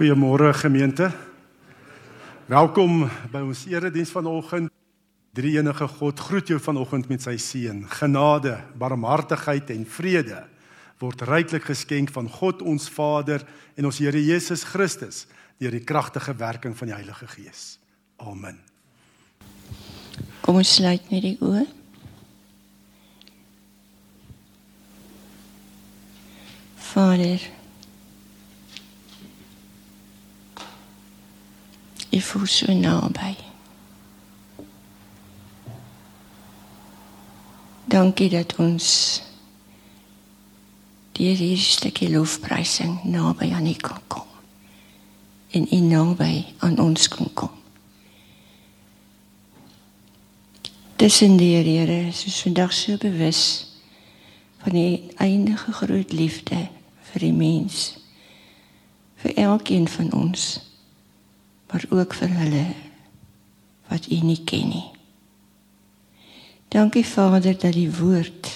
Goeiemôre gemeente. Welkom by ons erediens vanoggend. Drie enige God groet jou vanoggend met sy seën. Genade, barmhartigheid en vrede word ryklik geskenk van God ons Vader en ons Here Jesus Christus deur die kragtige werking van die Heilige Gees. Amen. Kom ons sluit net die oë. Vader Ik voel zo nabij. Dank je dat ons die hierdie stukkie lofprysing naby aan U kan kom. En U naby aan ons kan kom. Tussen die Here is ons vandag so bewus van die eindige groot liefde vir die mens vir elkeen van ons maar ook vir hulle wat U nie ken nie. Dankie Vader dat die woord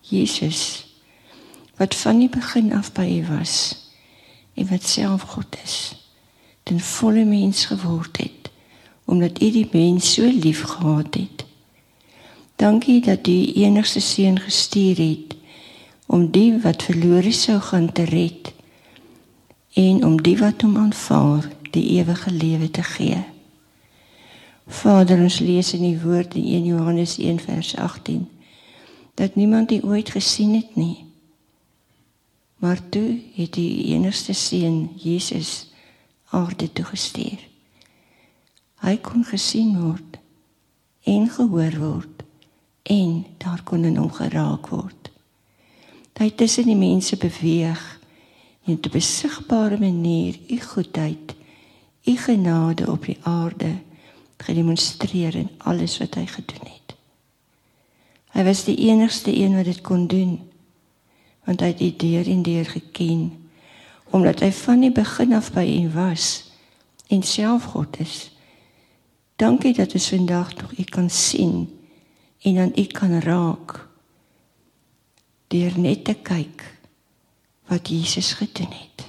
Jesus wat van die begin af by U was en wat self God is, ten volle mens geword het omdat U die mens so lief gehad het. Dankie dat U enigste seun gestuur het om die wat verlore sou gaan te red en om die wat hom aanvaar die ewige lewe te gee. Vader, ons lees in die woord in 1 Johannes 1 vers 18 dat niemand dit ooit gesien het nie. Maar toe het die enigste seun Jesus aarde toe gestuur. Hy kon gesien word en gehoor word en daar kon in hom geraak word. Hy het tussen die mense beweeg en op 'n besigbare manier u goedheid u genade op die aarde gedemonstreer in alles wat hy gedoen het. Hy was die enigste een wat dit kon doen want hy het u deur en deur geken omdat hy van die begin af by u was en self God is. Dankie dat ons vandag nog u kan sien en aan u kan raak deur net te kyk wat Jesus gedoen het.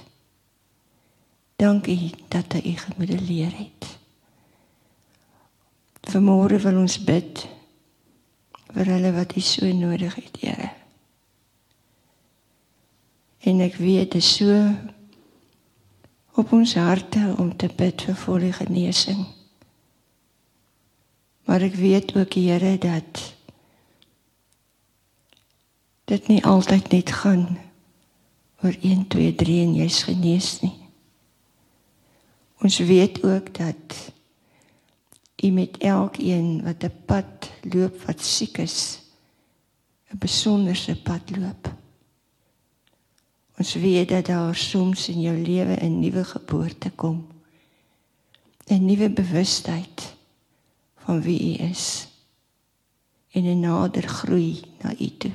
Dankie dat hy gemodelleer het. Vanmôre wil ons bid vir hulle wat U so nodig het, Here. En ek weet dit is so op ons harte om te bid vir volle genesing. Maar ek weet ook, Here, dat dit nie altyd net gaan oor 1 2 3 en jy's genees nie. Ons weet ook dat u met elkeen wat 'n pad loop wat siek is, 'n besonderse pad loop. Ons weet dat daar soms in jou lewe 'n nuwe geboorte kom. 'n Nuwe bewustheid van wie u is en 'n nader groei na u toe.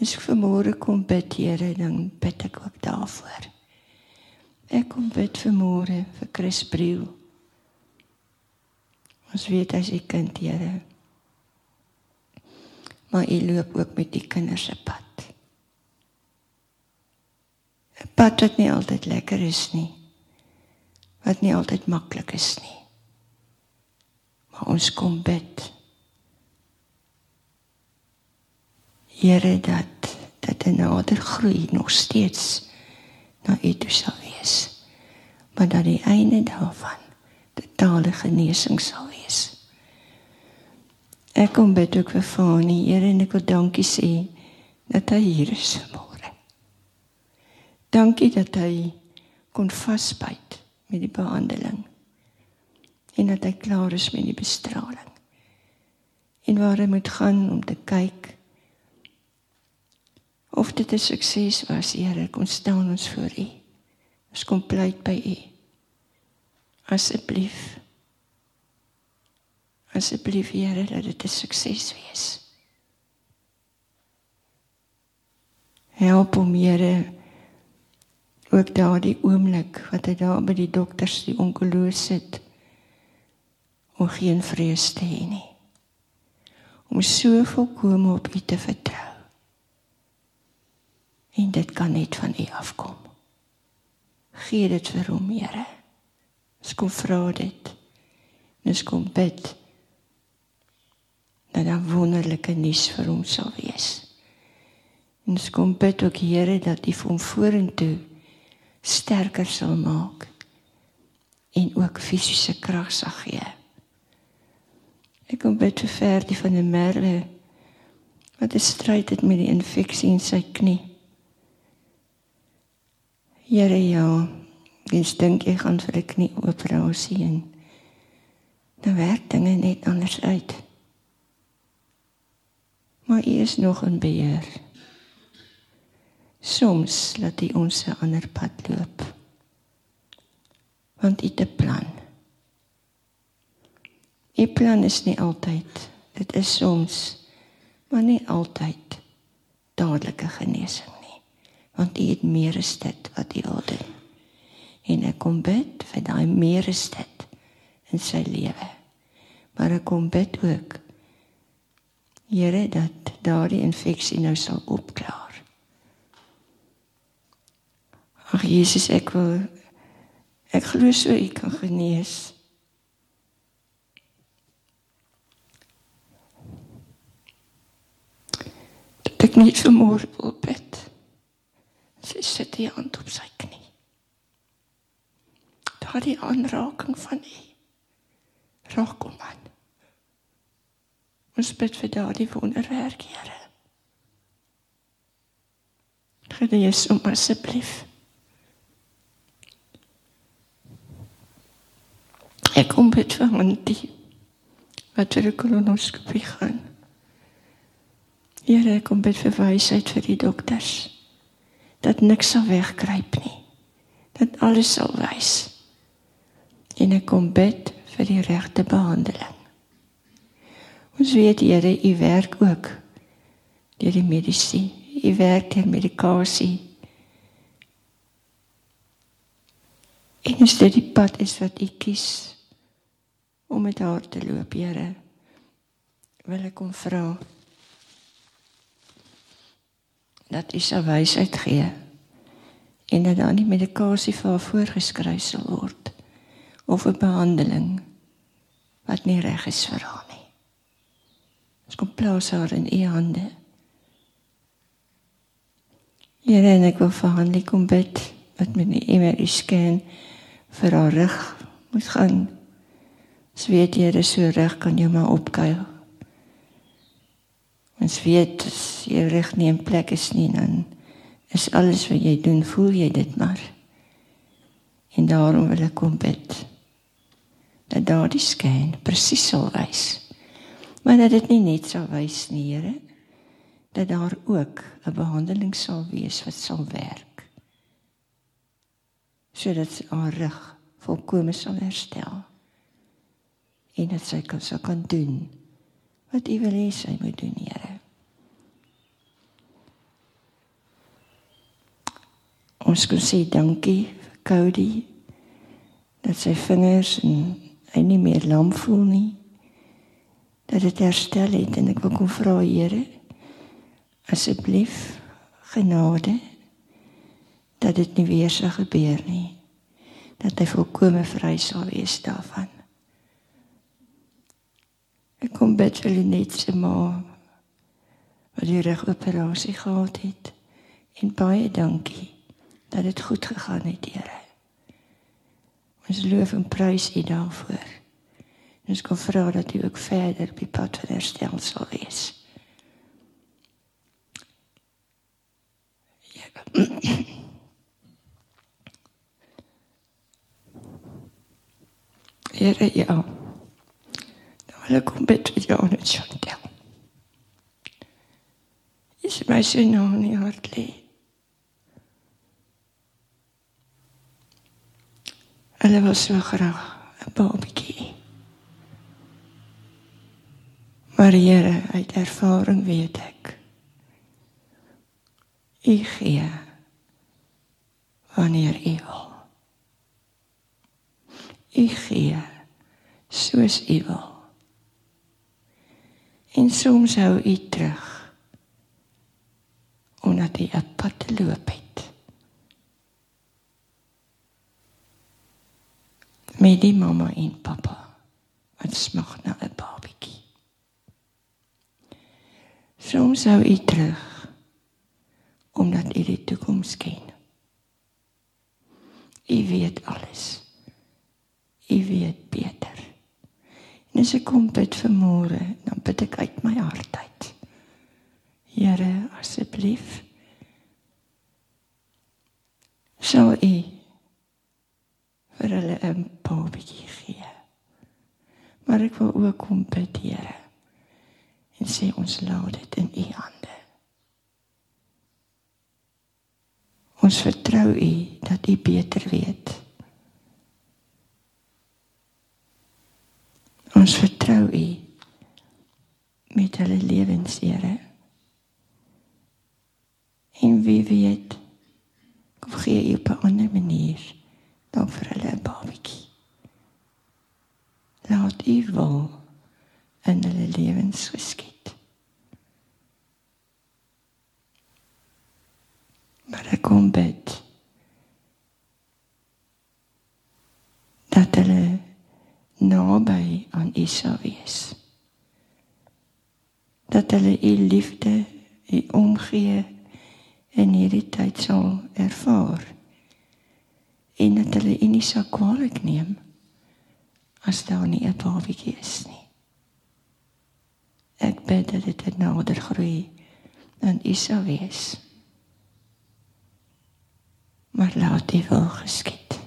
As ek vanmôre kom bid, Here, dan bid ek ook daarvoor. Ek kom bid vir môre vir Chris Briel. Ons weet hy 'n kind, Here. Maar hy loop ook met die kinders se pad. 'n Pad wat nie altyd lekker is nie. Wat nie altyd maklik is nie. Maar ons kom bid. Here dat dat 'n nader groei nog steeds na U toe sal wees. Maar dat die einde daarvan totale genesing sal wees. Ek kom bid ook vir Fani, Here en ek wil dankie sê dat hy hier is môre. Dankie dat hy kon vasbyt met die behandeling en dat hy klaar is met die bestraling. En waar hy moet gaan om te kyk of dit 'n sukses was, Here, kom staan ons voor U. Ons kom pleit by U. Asseblief. Asseblief, Here, dat dit 'n sukses wees. Help hom, Here, ook daardie oomblik wat hy daar by die dokters, die onkoloog sit, om geen vrees te hê nie. Om so volkome op U te vertrou en dit kan net van U afkom. Gee dit vir hom, Here. Ons kom vra dit. Ons kom bid dat daar wonderlike nuus vir hom sal wees. En ons kom bid ook Here dat U hom vorentoe sterker sal maak en ook fisiese krag sal gee. Ek kom bid vir Ferdie van der Merwe wat 'n stryd het met die infeksie in sy knie. Here ja, ek dink ek gaan vir 'n knie operasie en dan werk dinge net anders uit. Maar U is nog in beheer. Soms laat U ons 'n ander pad loop. Want U het 'n plan. U plan is nie altyd. Dit is soms maar nie altyd dadelike genesing nie. Want U het meer as dit wat U wil doen. En ek kom bid vir daai meer as dit in sy lewe. Maar ek kom bid ook Here dat daardie infeksie nou sal opklaar. Ag Jesus, ek wil ek glo so U kan genees. Dat ek nie vermoor wil bid. Sy sit die hand op sy knie. Daardie aanraking van U. Raak kom aan. Ons bid vir daardie wonderwerk, Here. Genees hom asseblief. Ek kom bid vir Hantie wat vir 'n kolonoskopie gaan. Here, ek kom bid vir wysheid vir die dokters dat niks sal wegkruip nie. Dat alles sal wys. En ek kom bid vir die regte behandeling. Ons weet Here, U werk ook deur die medisyne. U werk deur medikasie. En as dit die pad is wat U kies om met haar te loop, Here, wil ek kom vra dat U se wysheid gee en dat dan nie medikasie vir haar voorgeskryf sal word of 'n behandeling wat nie reg is vir haar nie. Ons kom plaas haar in U hande. Here, en ek wil vir Hanlie kom bid wat met die MRI scan vir haar rug moet gaan. Ons weet jy is so reg kan jy maar opkuil. Ons weet as jy reg nie in plek is nie dan is alles wat jy doen, voel jy dit maar. En daarom wil ek kom bid. Dat daardie skyn presies sal wys. Maar dat dit nie net sal wys nie, Here, dat daar ook 'n behandeling sal wees wat sal werk. Sodat haar rug volkome sal herstel. En dat sy kan sou kan doen wat U wil hê sy moet doen, Here. Ons kan sê dankie vir Cody dat sy vingers en hy nie meer lam voel nie. Dat dit herstel het en ek wil kom vra Here asseblief genade dat dit nie weer sou gebeur nie. Dat hy volkome vry sal wees daarvan. Ek kom bid vir net se ma wat die reg operasie gehad het. En baie dankie dat dit goed gegaan het, Here. Ons loof en prys U daarvoor. En ons kom vra dat U ook verder op die pad van herstel sal wees. Ja. Here, ja. Hulle kom bid vir jou net Chantel. Is my sin nou nie hart lê. Hulle was so graag 'n babatjie. Maar Here, uit ervaring weet ek. U gee wanneer U wil. U gee soos U wil. En soms hou u terug. Omdat u 'n pad loop het. Met die mamma en pappa wat smag na 'n babietjie. Soms sou u terug omdat u die toekoms ken. U weet alles. U weet beter. En as ek kom bid vir môre, dan bid ek uit my hart uit. Here, asseblief. Sou u vir hulle 'n babietjie gee. Maar ek wil ook kom bid, Here. En sê ons laat dit in u hande. Ons vertrou u dat u beter weet. Ons vertrou u met hulle lewens, Here. En wie weet, kom gee u op 'n ander manier dan vir hulle 'n babatjie. Laat u wil in hulle lewens geskied. Maar ek kom bid dat hulle naby aan U sal wees. Dat hulle U liefde, U omgee in hierdie tyd sal ervaar en dat hulle u nie sou kwaadlik neem as daar nie 'n babatjie is nie. Ek bid dat dit nader groei en u sou wees. Maar laat dit wel geskied.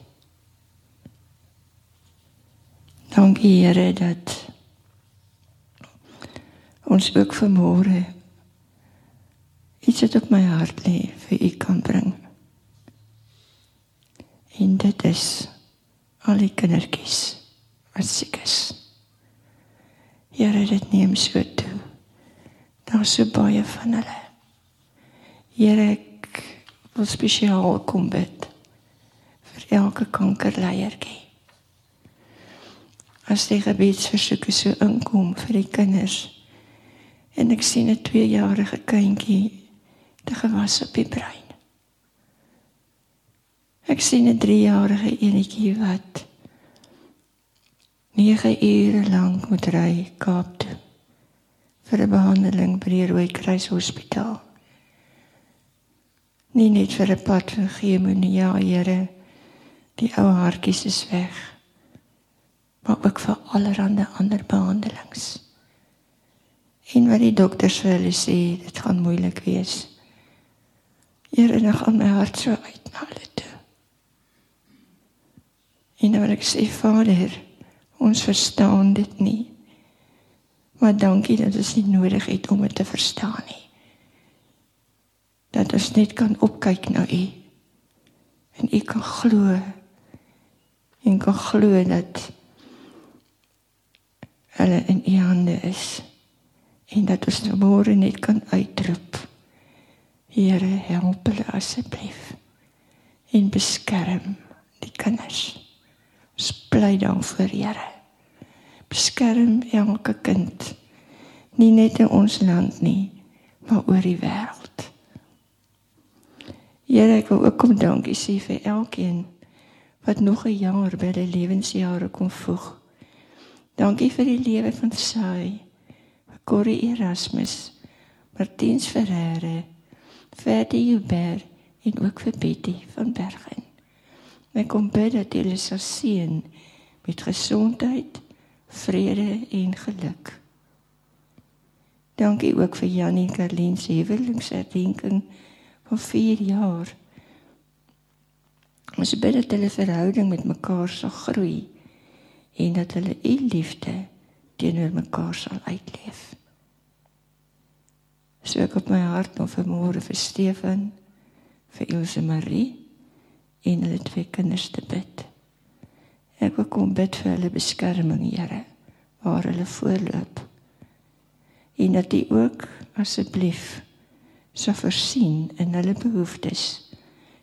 Dankie Here dat ons ook vanmôre iets wat op my hart lê vir u kan bring. En dit is al die kindertjies wat siek is. Here, dit neem so toe. Daar's so baie van hulle. Here, ek wil spesiaal kom bid vir elke kankerleiertjie. As die gebedsversoeke so inkom vir die kinders en ek sien 'n 2-jarige kindjie te gewas op die brein. Ek sien 'n 3-jarige enetjie wat 9 ure lank moet ry Kaap toe vir 'n behandeling by die Rooikruis Hospitaal. Nie net vir 'n pad van chemo nie, ja, Here. Die ou hartjies is weg. Maar ook vir allerlei ander behandelings. En wat die dokters vir hulle sê, dit gaan moeilik wees. Here, dan gaan my hart so uit na hulle toe. En dan wil ek sê Vader, ons verstaan dit nie. Maar dankie dat ons nie nodig het om dit te verstaan nie. Dat ons net kan opkyk na U. En U kan glo. En kan glo dat hulle in U hande is. En dat ons môre net kan uitroep. Here, help hulle asseblief. En beskerm die kinders bly daar voor Here. Beskerm elke kind. Nie net in ons land nie, maar oor die wêreld. Here, ek wil ook kom dankie sê vir elkeen wat nog 'n jaar by hulle lewensjare kom voeg. Dankie vir die lewe van Sai, Corrie Erasmus, Martiens Ferreira, Ferdi Huber en ook vir Betty van Bergen. Ek kom bid dat hulle sal seën met gesondheid, vrede en geluk. Dankie ook vir Janie Karlin se huweliksherdenking van 4 jaar. Ons bid dat hulle verhouding met mekaar sal groei en dat hulle u liefde teenoor mekaar sal uitleef. So ek op my hart om vanmôre vir Stefan, vir Ilse Marie en hulle twee kinders te bid. Ek wil kom bid vir hulle beskerming, Here, waar hulle voorloop. En dat U ook asseblief sou voorsien in hulle behoeftes,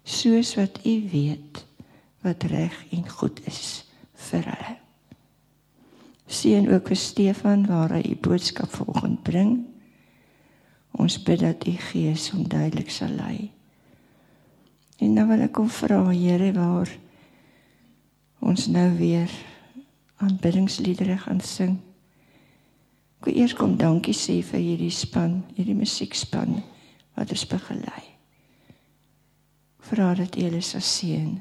soos wat U weet wat reg en goed is vir hulle. Seën ook vir Stefan waar hy U boodskap volgend bring. Ons bid dat U Gees hom duidelik sal lei. En nou wil ek hom vra, Here, waar ons nou weer aanbiddingsliedere gaan sing. Ek wil eers kom dankie sê vir hierdie span, hierdie musiekspan wat ons begelei. Vra dat U hulle sal seën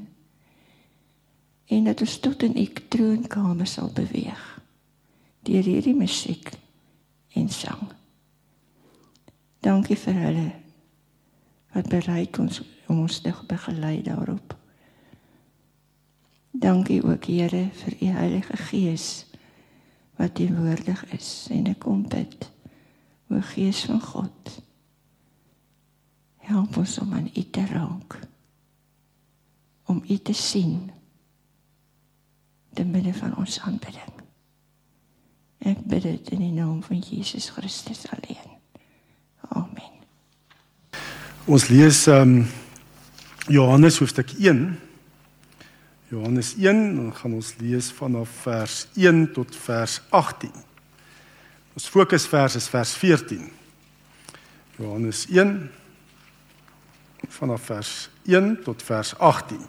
en dat ons tot in U troonkamer sal beweeg deur hierdie musiek en sang. Dankie vir hulle wat bereid ons om ons te begelei daarop. Dankie ook Here vir u Heilige Gees wat teenwoordig is en ek kom bid o Gees van God help ons om aan u te raak om u te sien te midde van ons aanbidding ek bid dit in die naam van Jesus Christus alleen amen ons lees um, Johannes hoofstuk 1 Johannes 1, dan gaan ons lees vanaf vers 1 tot vers 18. Ons fokusvers is vers 14. Johannes 1 vanaf vers 1 tot vers 18.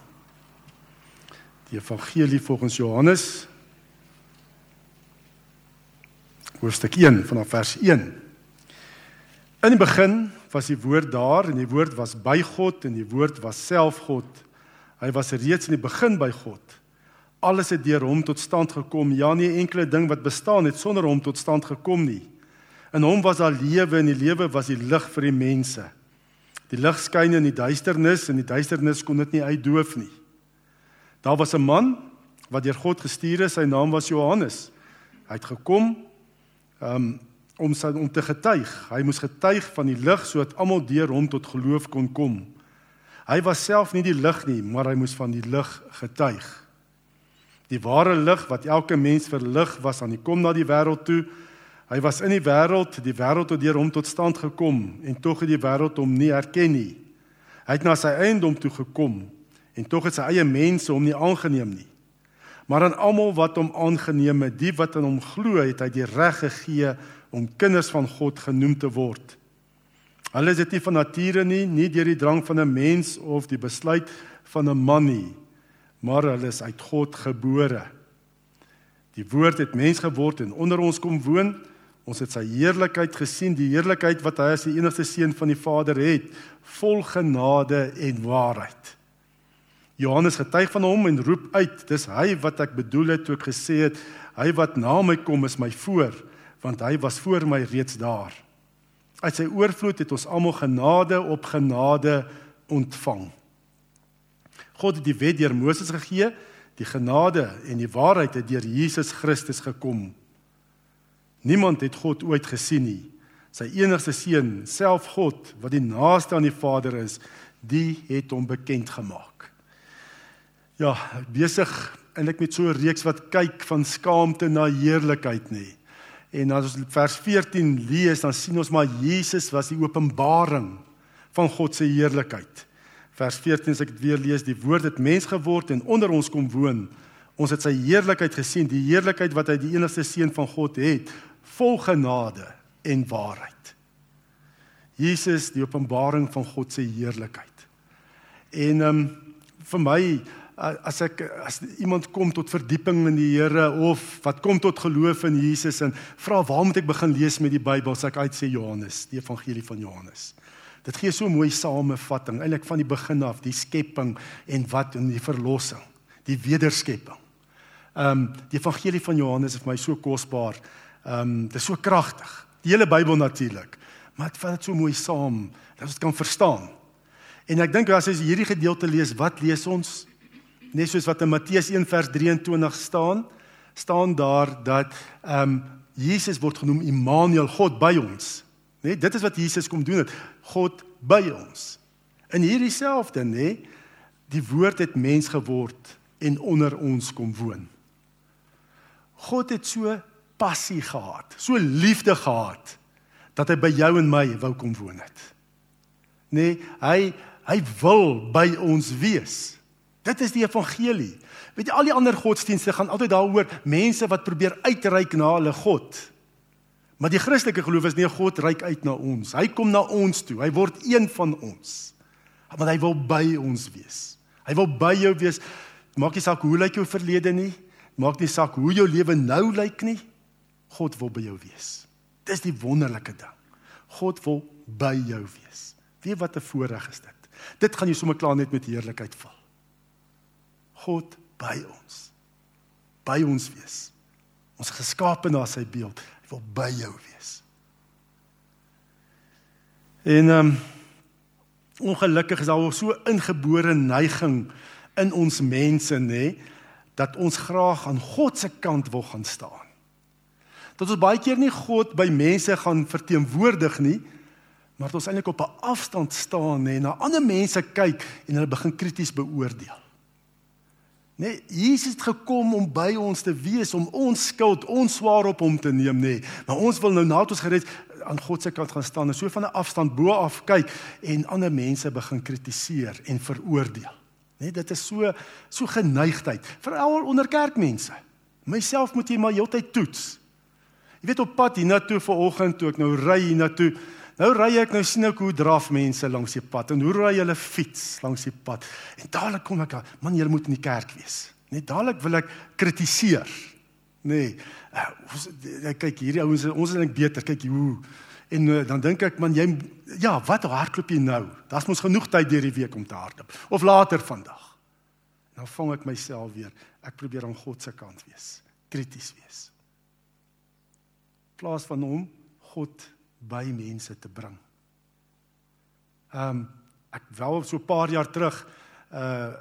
Die evangelie volgens Johannes hoofstuk 1 vanaf vers 1. In die begin was die woord daar en die woord was by God en die woord was self God. Hy was reeds in die begin by God. Alles het deur hom tot stand gekom. Ja, nie enkele ding wat bestaan het sonder hom tot stand gekom nie. In hom was daar lewe en die lewe was die lig vir die mense. Die lig skyn in die duisternis en die duisternis kon dit nie uitdoof nie. Daar was 'n man wat deur God gestuur is. Sy naam was Johannes. Hy het gekom um, om sy om te getuig. Hy moes getuig van die lig sodat almal deur hom tot geloof kon kom. Hy was self nie die lig nie, maar hy moes van die lig getuig. Die ware lig wat elke mens verlig was aan die kom na die wêreld toe. Hy was in die wêreld, die wêreld het deur hom tot stand gekom en tog het die wêreld hom nie erken nie. Hy het na sy eiendom toe gekom en tog het sy eie mense hom nie aangeneem nie. Maar aan almal wat hom aangeneem het, die wat aan hom glo, het hy die reg gegee om kinders van God genoem te word. Hulle is dit nie van nature nie, nie deur die drang van 'n mens of die besluit van 'n man nie, maar hulle is uit God gebore. Die woord het mens geword en onder ons kom woon. Ons het sy heerlikheid gesien, die heerlikheid wat hy as die enigste seun van die Vader het, vol genade en waarheid. Johannes getuig van hom en roep uit: "Dis hy wat ek bedoel het toe ek gesê het, hy wat na my kom is my voor, want hy was voor my reeds daar." Uit sy oorvloed het ons almal genade op genade ontvang. God het die wet deur Moses gegee, die genade en die waarheid het deur Jesus Christus gekom. Niemand het God ooit gesien nie. Sy enigste seun, self God wat die naaste aan die Vader is, die het hom bekend gemaak. Ja, besig eintlik met so 'n reeks wat kyk van skaamte na heerlikheid nie. En as ons vers 14 lees, dan sien ons maar Jesus was die openbaring van God se heerlikheid. Vers 14 as ek dit weer lees, die woord het mens geword en onder ons kom woon. Ons het sy heerlikheid gesien, die heerlikheid wat hy die enigste seun van God het, vol genade en waarheid. Jesus, die openbaring van God se heerlikheid. En ehm um, vir my as ek as iemand kom tot verdieping in die Here of wat kom tot geloof in Jesus en vra waar moet ek begin lees met die Bybel? sê ek uit sê Johannes die evangelie van Johannes. Dit gee so 'n mooi samevatting eintlik van die begin af die skepping en wat in die verlossing die wederskepping. Ehm um, die evangelie van Johannes is vir my so kosbaar. Ehm um, dit is so kragtig. Die hele Bybel natuurlik maar dit vat dit so mooi saam dat ons dit kan verstaan. En ek dink as jy hierdie gedeelte lees wat lees ons net soos wat in Matteus 1 vers 23 staan, staan daar dat ehm um, Jesus word genoem Immanuel, God by ons. Net dit is wat Jesus kom doen het, God by ons. In hierdie selfde, nê, die woord het mens geword en onder ons kom woon. God het so passie gehad, so liefde gehad dat hy by jou en my wou kom woon het. Nee, hy hy wil by ons wees. Dit is die evangelie. Weet jy al die ander godsdienste gaan altyd daaroor mense wat probeer uitreik na hulle God. Maar die Christelike geloof is nie God reik uit na ons. Hy kom na ons toe. Hy word een van ons. Want hy wil by ons wees. Hy wil by jou wees. Maak nie saak hoe lyk jou verlede nie. Maak nie saak hoe jou lewe nou lyk nie. God wil by jou wees. Dis die wonderlike ding. God wil by jou wees. Weet wat 'n voorreg is dit. Dit gaan jy sommer klaar net met heerlikheid val. God by ons. By ons wees. Ons geskape na sy beeld. Hy wil by jou wees. En ehm um, ongelukkig is daar so ingebore neiging in ons mense nê dat ons graag aan God se kant wil gaan staan. Dat ons baie keer nie God by mense gaan verteenwoordig nie, maar dat ons eintlik op 'n afstand staan nê, na ander mense kyk en hulle begin krities beoordeel. Nee, Jesus het gekom om by ons te wees, om ons skuld, ons swaar op hom te neem nê. Maar ons wil nou nadat ons gered aan God se kant gaan staan en so van 'n afstand bo af kyk en ander mense begin kritiseer en veroordeel. Net dit is so so geneigtheid, veral onder kerkmense. Myself moet jy maar heeltyd toets. Jy weet op pad hiernatoe vanoggend toe ek nou ry hiernatoe, nou ry ek nou sien ek hoe draf mense langs die pad en hoe ry hulle fiets langs die pad. En dadelik kom ek, man, jy moet in die kerk wees. Net dadelik wil ek kritiseer. Nee. Uh, ons kyk hierdie ouens ons is net beter. Kyk hoe en uh, dan dink ek man jy ja, wat hardloop jy nou? Daar's mos genoeg tyd deur die week om te hardloop of later vandag. Nou vang ek myself weer. Ek probeer aan God se kant wees, krities wees. Plaas van hom God by mense te bring. Ehm um, ek wel so 'n paar jaar terug uh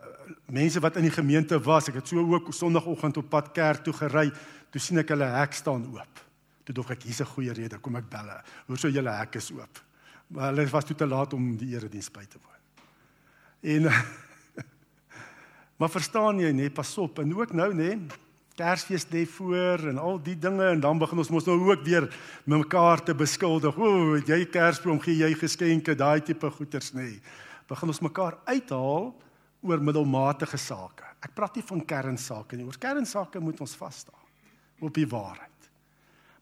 mense wat in die gemeente was, ek het so ook sonoggend op pad kerk toe gery, toe sien ek hulle hek staan oop. Toe dog ek hier's 'n goeie rede, kom ek bel. Hoor sou julle hek is oop. Maar hulle was toe te laat om die erediens by te woon. En Maar verstaan jy nê, pas op en ook nou nê, Kersfees lê voor en al die dinge en dan begin ons mos nou ook weer mekaar te beskuldig. O, jy Kersboom gee jy geskenke, daai tipe goeders nê. Begin ons mekaar uithaal oor middelmatige sake. Ek praat nie van kernsake nie. Oor kernsake moet ons vas staan op die waarheid.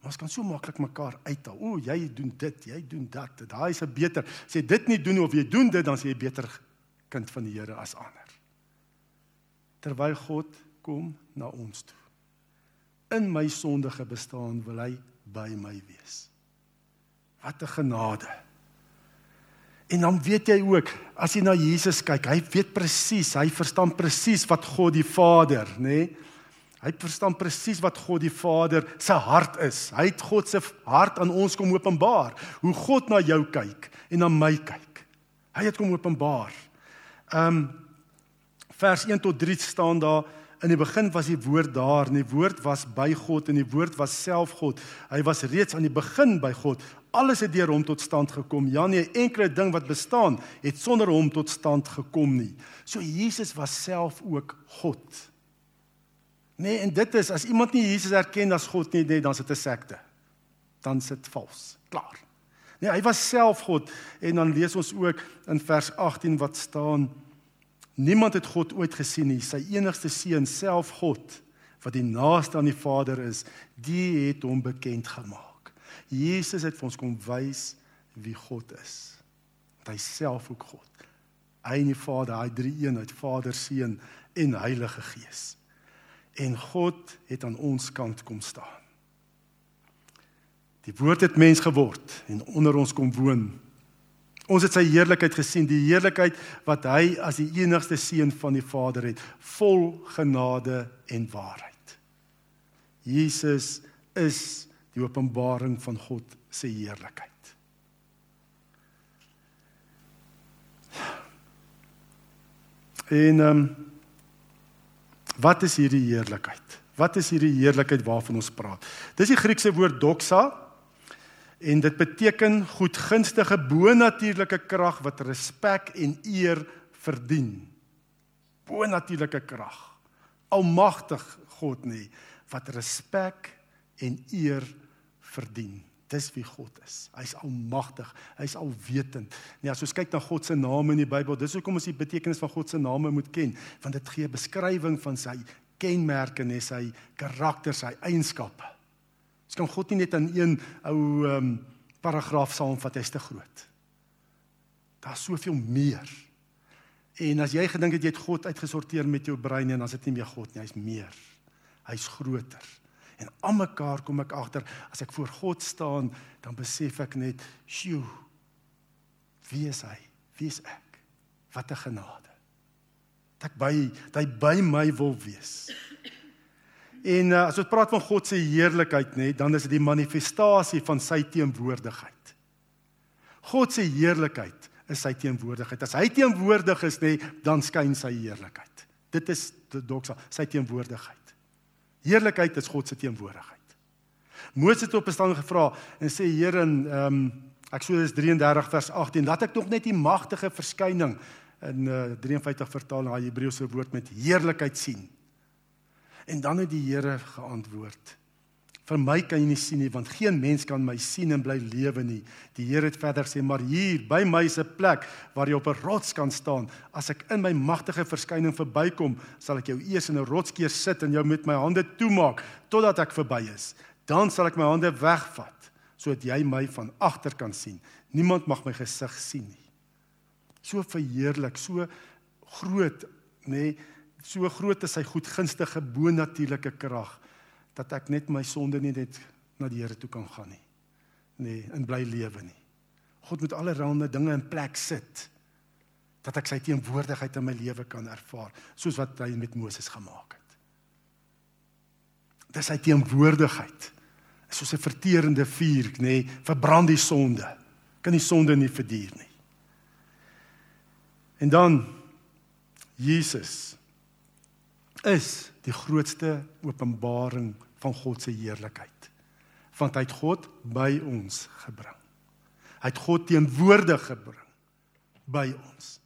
Maar ons kan so maklik mekaar uithaal. O, jy doen dit, jy doen dat. Daai is 'n beter. Sê dit nie doen of jy doen dit dan sê jy beter kind van die Here as ander. Terwyl God kom na ons toe. In my sondige bestaan wil hy by my wees. Wat 'n genade. En dan weet jy ook, as jy na Jesus kyk, hy weet presies, hy verstaan presies wat God die Vader, nê? Nee? Hy verstaan presies wat God die Vader se hart is. Hy het God se hart aan ons kom openbaar. Hoe God na jou kyk en na my kyk. Hy het kom openbaar. Um vers 1 tot 3 staan daar in die begin was die woord daar en die woord was by God en die woord was self God. Hy was reeds aan die begin by God. Alles het deur hom tot stand gekom. Ja nee, enkele ding wat bestaan het sonder hom tot stand gekom nie. So Jesus was self ook God. Nee, en dit is as iemand nie Jesus erken as God nie, nee, dan is dit 'n sekte. Dan is dit vals. Klaar. Nee, hy was self God en dan lees ons ook in vers 18 wat staan Niemand het God ooit gesien nie, sy enigste seun self God wat die naaste aan die Vader is, die het hom bekend gemaak. Jesus het vir ons kom wys wie God is. Dat hy self ook God. Hy en die Vader, hy drie eenheid, Vader, Seun en Heilige Gees. En God het aan ons kant kom staan. Die woord het mens geword en onder ons kom woon. Ons het sy heerlikheid gesien, die heerlikheid wat hy as die enigste seun van die Vader het, vol genade en waarheid. Jesus is die openbaring van God se heerlikheid. En ehm um, wat is hierdie heerlikheid? Wat is hierdie heerlikheid waarvan ons praat? Dis die Griekse woord doxa en dit beteken goedgunstige bonatuurlike krag wat respek en eer verdien. Bonatuurlike krag. Almagtig God nê wat respek en eer verdien. Dis wie God is. Hy's almagtig, hy's alwetend. Nee, as ons kyk na God se name in die Bybel, dis hoekom ons die betekenis van God se name moet ken, want dit gee beskrywing van sy kenmerke en sy karakter, sy eienskappe. Ons kan God nie net in een ou ehm um, paragraaf saamvat, hy's te groot. Daar's soveel meer. En as jy gedink het jy het God uitgesorteer met jou brein en dan is dit nie meer God nie, hy's meer. Hy's groter. En almekaar kom ek agter as ek voor God staan, dan besef ek net, "Sjoe. Wie is hy? Wie is ek? Wat 'n genade." Dat ek by dat hy by my wil wees. En uh, as ons praat van God se heerlikheid, nê, dan is dit die manifestasie van sy teenwoordigheid. God se heerlikheid is sy teenwoordigheid. As hy teenwoordig is, nê, dan skyn sy heerlikheid. Dit is doksa, sy teenwoordigheid. Heerlikheid is God se teenwoordigheid. Moses het op 'n staan gevra en sê Here in ehm um, Eksodus 33 vers 18, laat ek tog net die magtige verskyning in uh, 53 vertaal na Hebreëse woord met heerlikheid sien. En dan het die Here geantwoord: Vir my kan jy nie sien nie want geen mens kan my sien en bly lewe nie. Die Here het verder sê: "Maar hier by my is 'n plek waar jy op 'n rots kan staan. As ek in my magtige verskyning verbykom, sal ek jou eers in 'n rotskeer sit en jou met my hande toemaak totdat ek verby is. Dan sal ek my hande wegvat sodat jy my van agter kan sien. Niemand mag my gesig sien nie." So verheerlik, so groot, nê, nee, so groot is sy goedgunstige bo-natuurlike krag dat ek net my sonde nie net na die Here toe kan gaan nie. Nee, in bly lewe nie. God moet allerlei dinge in plek sit dat ek sy teenwoordigheid in my lewe kan ervaar, soos wat hy met Moses gemaak het. Dis sy teenwoordigheid. Soos 'n verterende vuur, nê, nee, verbrand die sonde. Kan die sonde nie verduur nie. En dan Jesus is die grootste openbaring van God se heerlikheid. Want hy het God by ons gebring. Hy het God teenwoordig gebring by ons.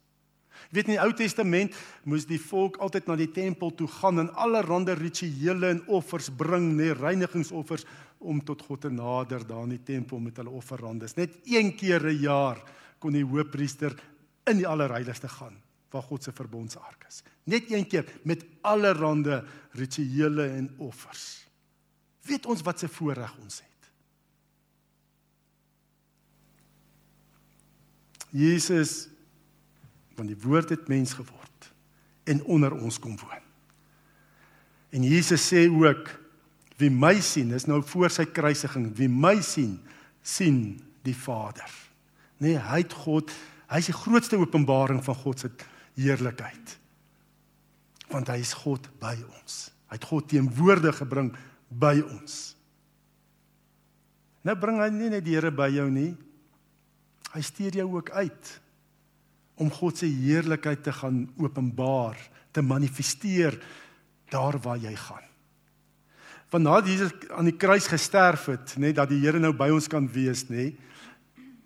Jy weet in die Ou Testament moes die volk altyd na die tempel toe gaan en allerlei rituele en offers bring, nê, reinigingsoffers om tot God te nader daar in die tempel met hulle offerandes. Net een keer 'n jaar kon die hoofpriester in die allerheiligste gaan waar God se verbondsark is. Net een keer met allerlei rituele en offers. Weet ons wat se voorreg ons het. Jesus van die woord het mens geword en onder ons kom woon. En Jesus sê ook wie my sien, is nou voor sy kruisiging, wie my sien, sien die Vader. Nee, hy het God, hy is die grootste openbaring van God se heerlikheid. Want hy is God by ons. Hy het God teenwoordig gebring by ons. Nou bring hy nie net die Here by jou nie. Hy stuur jou ook uit om God se heerlikheid te gaan openbaar, te manifesteer daar waar jy gaan. Want nadat Jesus aan die kruis gesterf het, net dat die Here nou by ons kan wees, nê?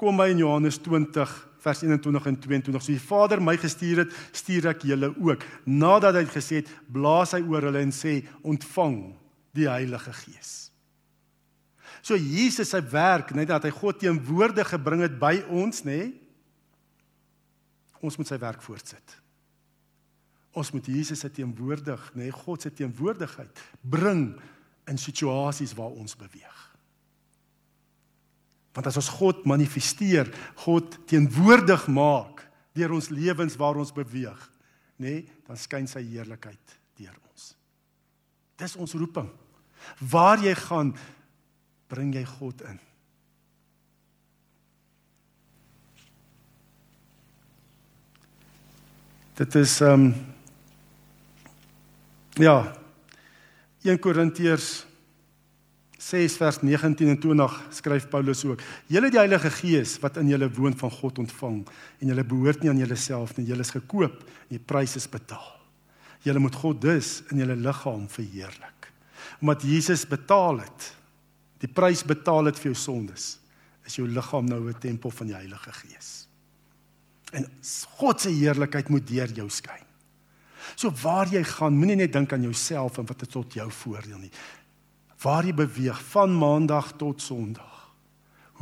Kom hy in Johannes 20 vers 21 en 22. So die Vader my gestuur het, stuur ek julle ook. Nadat hy gesê het, blaas hy oor hulle en sê, ontvang die Heilige Gees. So Jesus se werk, net dat hy God teenwoordig gebring het by ons, nê? Ons moet sy werk voortsit. Ons moet Jesus se teenwoordig, nê, God se teenwoordigheid bring in situasies waar ons beweeg. Want as ons God manifesteer, God teenwoordig maak deur ons lewens waar ons beweeg, nê, nee, dan skyn sy heerlikheid deur ons. Dis ons roeping. Waar jy gaan, bring jy God in. Dit is ehm um, ja 1 Korintiërs 6 vers 19 en 20 skryf Paulus ook: "Julle die Heilige Gees wat in julle woon van God ontvang en julle behoort nie aan julleself nie, julle is gekoop en die prys is betaal. Julle moet God dus in julle liggaam verheerlik. Omdat Jesus betaal het, die prys betaal het vir jou sondes, is jou liggaam nou 'n tempel van die Heilige Gees. En God se heerlikheid moet deur jou skyn. So waar jy gaan, moenie net dink aan jouself en wat dit tot jou voordeel nie waar jy beweeg van maandag tot sonderdag.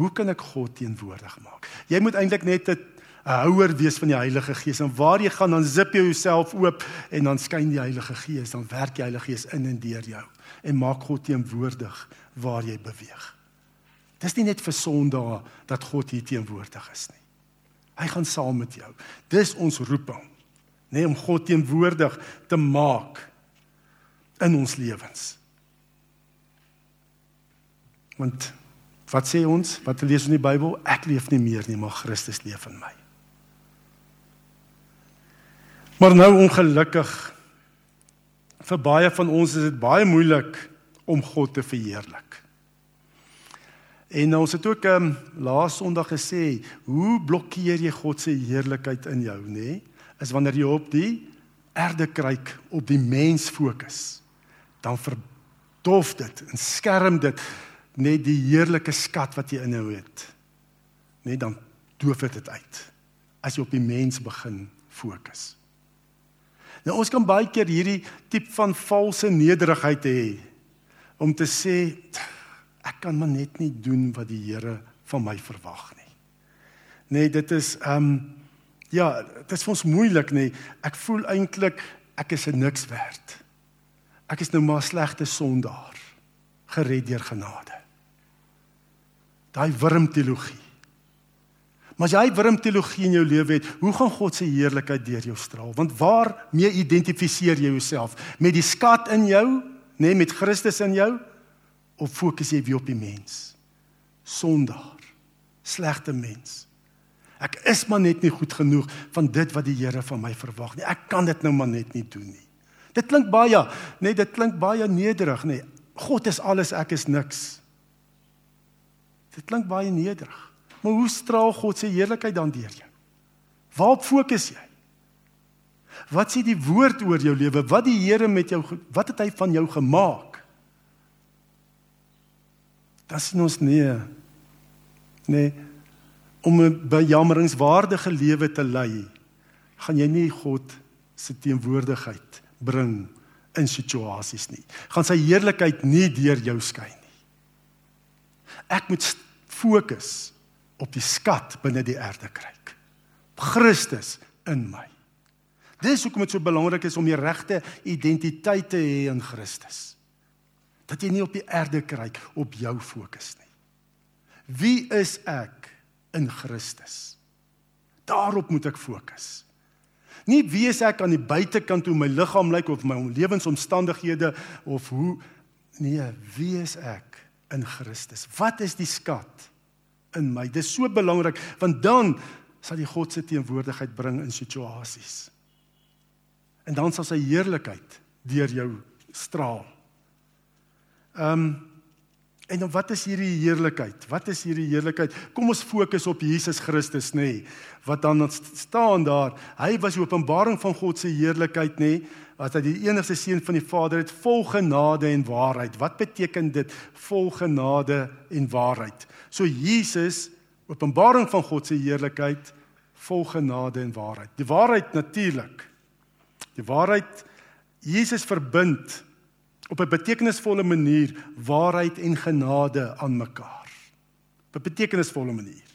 Hoe kan ek God teenwoordig maak? Jy moet eintlik net 'n houer wees van die Heilige Gees en waar jy gaan dan zip jy jouself oop en dan skyn die Heilige Gees, dan werk die Heilige Gees in en deur jou en maak God teenwoordig waar jy beweeg. Dis nie net vir Sondag dat God hier teenwoordig is nie. Hy gaan saam met jou. Dis ons roeping. nê, nee, om God teenwoordig te maak in ons lewens. Want wat sê ons? Wat lees ons in die Bybel? Ek leef nie meer nie, maar Christus leef in my. Maar nou ongelukkig vir baie van ons is dit baie moeilik om God te verheerlik. En ons het ook um, laas Sondag gesê, hoe blokkeer jy God se heerlikheid in jou, nê? Nee? Is wanneer jy op die aarde kyk, op die mens fokus. Dan verdof dit en skerm dit net die heerlike skat wat jy inhou het. Net dan doof dit uit. As jy op die mens begin fokus. Nou ons kan baie keer hierdie tipe van valse nederigheid hê om te sê ek kan maar net nie doen wat die Here van my verwag nie. Nee, dit is ehm um, ja, dit is vir ons moeilik nê. Ek voel eintlik ek is niks werd. Ek is nou maar 'n slegte sondaar gered deur genade. Daai wurmteologie. Maar as jy wurmteologie in jou lewe het, hoe gaan God se heerlikheid deur jou straal? Want waar mee identifiseer jy jouself? Met die skat in jou, nê, nee, met Christus in jou? of fokus jy weer op die mens? Sondaar, slegte mens. Ek is maar net nie goed genoeg van dit wat die Here van my verwag nie. Ek kan dit nou maar net nie doen nie. Dit klink baie, net dit klink baie nederig, nê. God is alles, ek is niks. Dit klink baie nederig. Maar hoe straal God se heerlikheid dan deur jou? Waarop fokus jy? Wat sê die woord oor jou lewe? Wat die Here met jou wat het hy van jou gemaak? dan sien ons nee. Nee. Om 'n bejammeringswaardige lewe te lei, gaan jy nie God se teenwoordigheid bring in situasies nie. Gaan sy heerlikheid nie deur jou skyn nie. Ek moet fokus op die skat binne die aarde kry. Christus in my. Dis hoekom dit so belangrik is om die regte identiteit te hê in Christus dat jy nie op die aarde kyk op jou fokus nie. Wie is ek in Christus? Daarop moet ek fokus. Nie wie ek aan die buitekant hoe my liggaam lyk of my lewensomstandighede of hoe nee, wie is ek in Christus? Wat is die skat in my? Dis so belangrik want dan sal die God se teenwoordigheid bring in situasies. En dan sal sy heerlikheid deur jou straal. Ehm um, en dan wat is hierdie heerlikheid? Wat is hierdie heerlikheid? Kom ons fokus op Jesus Christus nê. Nee, wat dan staan daar? Hy was die openbaring van God se heerlikheid nê. Nee, as hy die enigste seun van die Vader het vol genade en waarheid. Wat beteken dit vol genade en waarheid? So Jesus openbaring van God se heerlikheid vol genade en waarheid. Die waarheid natuurlik. Die waarheid Jesus verbind op 'n betekenisvolle manier waarheid en genade aan mekaar. Op 'n betekenisvolle manier.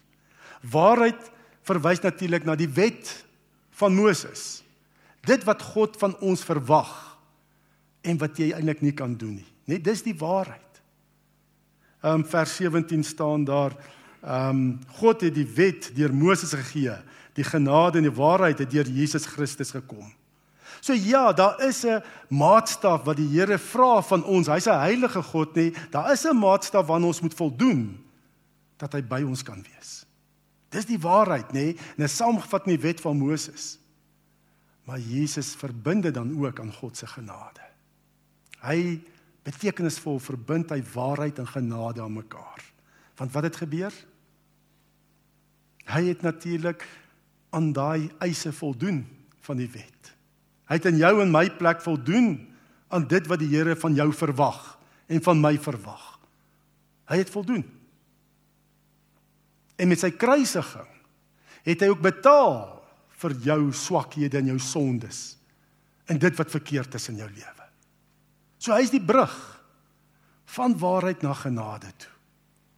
Waarheid verwys natuurlik na die wet van Moses. Dit wat God van ons verwag en wat jy eintlik nie kan doen nie. Net dis die waarheid. Ehm um, vers 17 staan daar ehm um, God het die wet deur Moses gegee. Die genade en die waarheid het deur Jesus Christus gekom. So ja, daar is 'n maatstaf wat die Here vra van ons. Hy's 'n heilige God, nê? Daar is 'n maatstaf waaraan ons moet voldoen dat hy by ons kan wees. Dis die waarheid, nê? En dit saamgevat in die wet van Moses. Maar Jesus verbind dit dan ook aan God se genade. Hy betekenisvol verbind hy waarheid en genade aan mekaar. Want wat het gebeur? Hy het natuurlik aan daai eise voldoen van die wet. Hy het in jou en my plek voldoen aan dit wat die Here van jou verwag en van my verwag. Hy het voldoen. En met sy kruisiging het hy ook betaal vir jou swakhede en jou sondes en dit wat verkeerd is in jou lewe. So hy's die brug van waarheid na genade toe.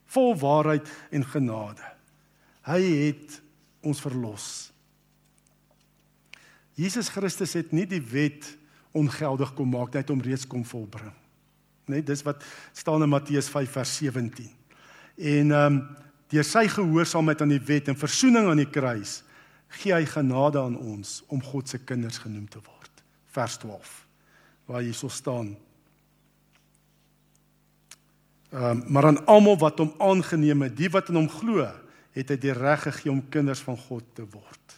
Vol waarheid en genade. Hy het ons verlos. Jesus Christus het nie die wet ongeldig kom maak net om reeds kom volbring. Net dis wat staan in Matteus 5 vers 17. En ehm um, deur sy gehoorsaamheid aan die wet en verzoening aan die kruis gee hy genade aan ons om God se kinders genoem te word. Vers 12 waar hierso staan. Ehm um, maar aan almal wat hom aangeneem het, die wat in hom glo, het hy die reg gegee om kinders van God te word.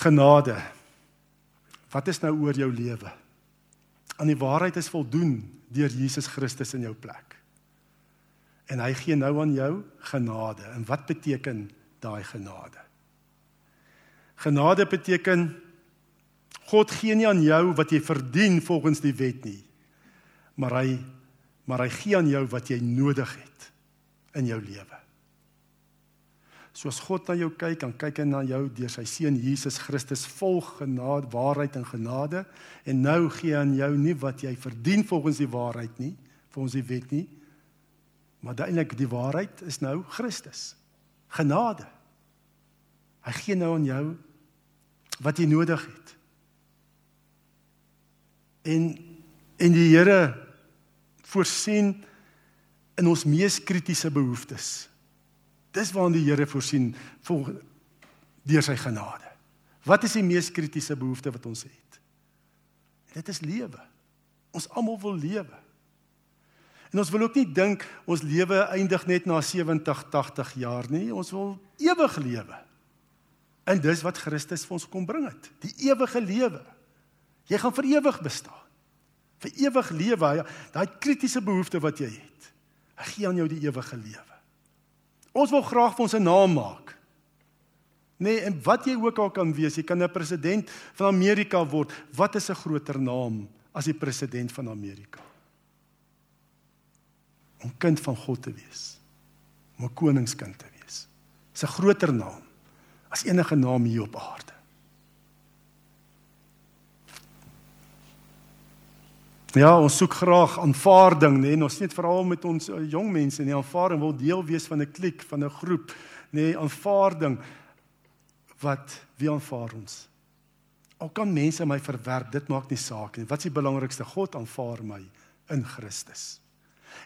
Genade. Wat is nou oor jou lewe? Aan die waarheid is voldoen deur Jesus Christus in jou plek. En hy gee nou aan jou genade. En wat beteken daai genade? Genade beteken God gee nie aan jou wat jy verdien volgens die wet nie. Maar hy maar hy gee aan jou wat jy nodig het in jou lewe. Soos God na jou kyk, dan kyk hy na jou deur sy seun Jesus Christus vol genade, waarheid en genade en nou gee hy aan jou nie wat jy verdien volgens die waarheid nie, volgens die wet nie, maar uiteindelik die waarheid is nou Christus. Genade. Hy gee nou aan jou wat jy nodig het. En en die Here voorsien in ons mees kritiese behoeftes. Dis waarin die Here voorsien vol deur sy genade. Wat is die mees kritiese behoefte wat ons het? En dit is lewe. Ons almal wil lewe. En ons wil ook nie dink ons lewe eindig net na 70, 80 jaar nie. Ons wil ewig lewe. En dis wat Christus vir ons kom bring het, die ewige lewe. Jy gaan vir ewig bestaan vir ewig lewe, daai kritiese behoefte wat jy het. Hy gee aan jou die ewige lewe. Ons wil graag vir ons 'n naam maak. Nee, en wat jy ook al kan wees, jy kan 'n president van Amerika word. Wat is 'n groter naam as die president van Amerika? Om kind van God te wees. Om 'n koningskind te wees. Dis 'n groter naam as enige naam hier op aarde. Ja, ons soek graag aanvaarding, nê, nee, ons net veral met ons uh, jong mense, nie aanvaarding wil deel wees van 'n klik, van 'n groep, nê, nee, aanvaarding wat wie aanvaar ons? Al kan mense my verwerp, dit maak nie saak nie. Wat is die belangrikste? God aanvaar my in Christus.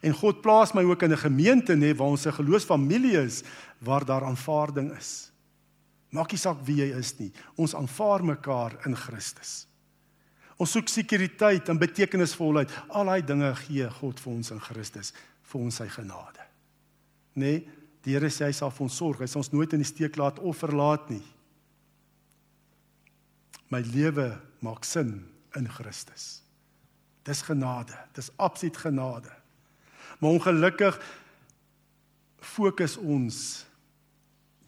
En God plaas my ook in 'n gemeente, nê, nee, waar ons 'n geloofsfamilie is waar daar aanvaarding is. Maak nie saak wie jy is nie. Ons aanvaar mekaar in Christus. Ons soek sekuriteit en betekenisvolheid. Al daai dinge gee God vir ons in Christus vir ons sy genade. Nê? Nee, die Here sê hy sal vir ons sorg. Hy sal ons nooit in die steek laat of verlaat nie. My lewe maak sin in Christus. Dis genade. Dis absoluut genade. Maar ongelukkig fokus ons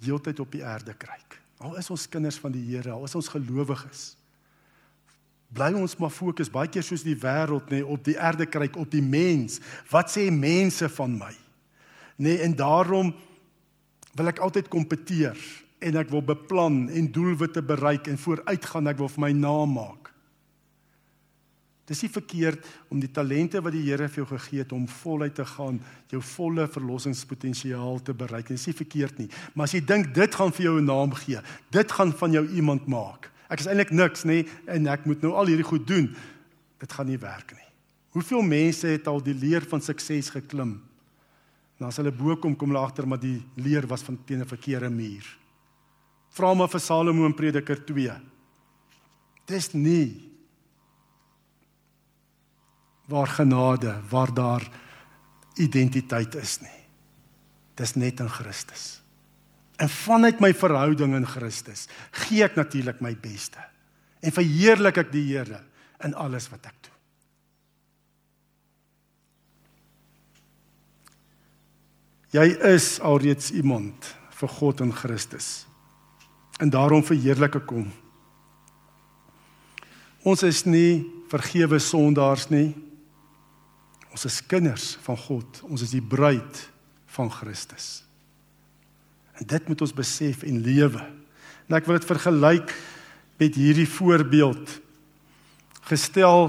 heeltyd op die aarde kyk. Al is ons kinders van die Here, al is ons gelowiges bly ons maar fokus baie keer soos die wêreld nê op die aarde kyk op die mens. Wat sê mense van my? Nê en daarom wil ek altyd kompeteer en ek wil beplan en doelwitte bereik en vooruitgaan ek wil vir my naam maak. Dis nie verkeerd om die talente wat die Here vir jou gegee het om voluit te gaan, jou volle verlossingspotensiaal te bereik. Dis nie verkeerd nie. Maar as jy dink dit gaan vir jou 'n naam gee, dit gaan van jou iemand maak, Ek is eintlik niks nê en ek moet nou al hierdie goed doen. Dit gaan nie werk nie. Hoeveel mense het al die leer van sukses geklim? Nou as hulle bo kom kom hulle agter maar die leer was van teen 'n verkeerde muur. Vra maar vir Salomo in Prediker 2. Dis nie waar genade, waar daar identiteit is nie. Dis net in Christus. En vanuit my verhouding in Christus gee ek natuurlik my beste. En verheerlik ek die Here in alles wat ek doen. Jy is alreeds iemand vir God in Christus. En daarom verheerlik ek hom. Ons is nie vergewe sondaars nie. Ons is kinders van God. Ons is die bruid van Christus. En dit moet ons besef en lewe. En ek wil dit vergelyk met hierdie voorbeeld. Gestel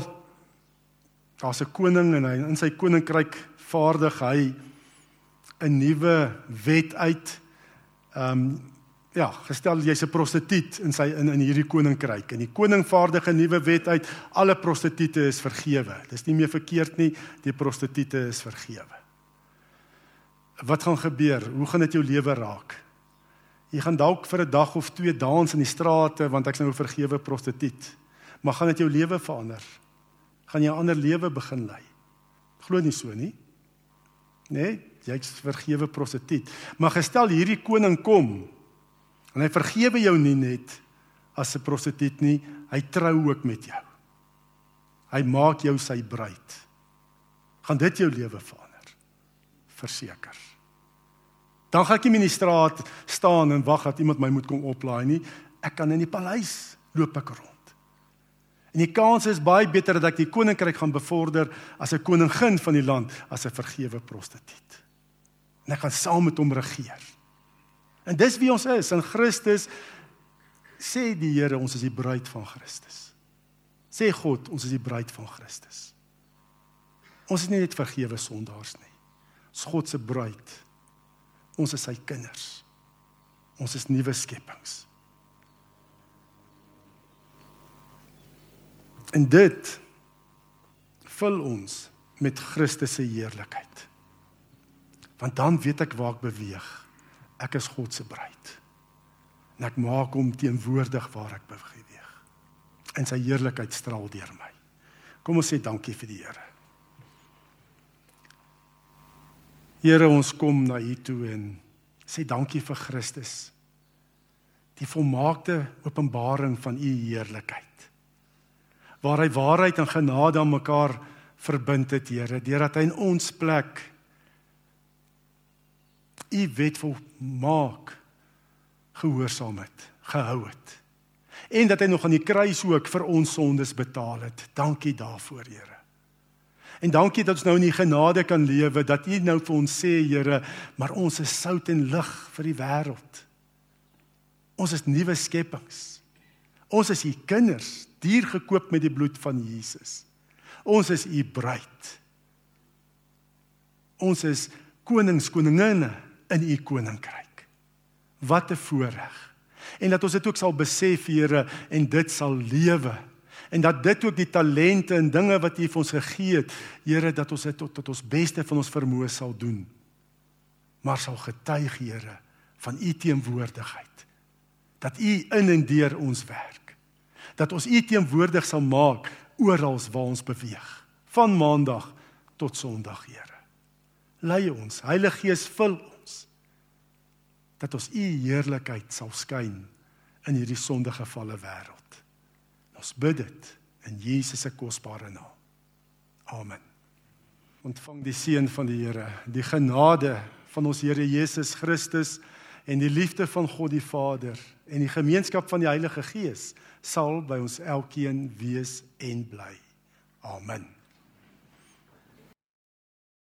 daar's 'n koning en hy in sy koninkryk vaardig hy 'n nuwe wet uit. Ehm um, ja, gestel jy's 'n prostituut in sy in in hierdie koninkryk en die koning vaardig 'n nuwe wet uit. Alle prostituie is vergewe. Dis nie meer verkeerd nie, die prostituie is vergewe wat gaan gebeur? Hoe gaan dit jou lewe raak? Jy gaan dalk vir 'n dag of twee dans in die strate want ek's nou 'n vergewe prostituut. Maar gaan dit jou lewe verander? Gaan jy 'n ander lewe begin lei? Glo nie so nie. Nee, jy's vergewe prostituut. Maar gestel hierdie koning kom en hy vergewe jou nie net as 'n prostituut nie, hy trou ook met jou. Hy maak jou sy bruid. Gaan dit jou lewe verander? Verseker. Dan gaan ek nie in die straat staan en wag dat iemand my moet kom oplaai nie. Ek kan in die paleis loop ek rond. En die kans is baie beter dat ek die koninkryk gaan bevorder as 'n koningin van die land as 'n vergewe prostituut. En ek gaan saam met hom regeer. En dis wie ons is in Christus sê die Here ons is die bruid van Christus. Sê God ons is die bruid van Christus. Ons is nie net vergewe sondaars nie. Ons God se bruid. Ons is sy kinders. Ons is nuwe skepings. En dit vul ons met Christus se heerlikheid. Want dan weet ek waar ek beweeg. Ek is God se bruid. En ek maak hom teenwoordig waar ek beweeg. En sy heerlikheid straal deur my. Kom ons sê dankie vir die Here. Here, ons kom na U toe en sê dankie vir Christus. Die volmaakte openbaring van U heerlikheid. Waar hy waarheid en genade aan mekaar verbind het, Here, deurdat hy in ons plek U wet volmaak gehoorsaam het, gehou het. En dat hy nog aan die kruis ook vir ons sondes betaal het. Dankie daarvoor, Here. En dankie dat ons nou in die genade kan lewe dat U nou vir ons sê, Here, maar ons is sout en lig vir die wêreld. Ons is nuwe skepings. Ons is U kinders, duur gekoop met die bloed van Jesus. Ons is U bruid. Ons is konings, koninginne in U koninkryk. Wat 'n voorreg. En dat ons dit ook sal besef, Here, en dit sal lewe en dat dit ook die talente en dinge wat U vir ons gegee het, Here, dat ons dit tot, tot ons beste van ons vermoë sal doen. Maar sal getuig, Here, van U teenwoordigheid. Dat U in en deur ons werk. Dat ons U teenwoordig sal maak oral waar ons beweeg, van maandag tot sonderdag, Here. Lei ons, Heilige Gees, vul ons dat ons U heerlikheid sal skyn in hierdie sondige gevalle wêreld. Ons bid dit in Jesus se kosbare naam. Amen. Ontvang die seën van die Here, die genade van ons Here Jesus Christus en die liefde van God die Vader en die gemeenskap van die Heilige Gees sal by ons elkeen wees en bly. Amen.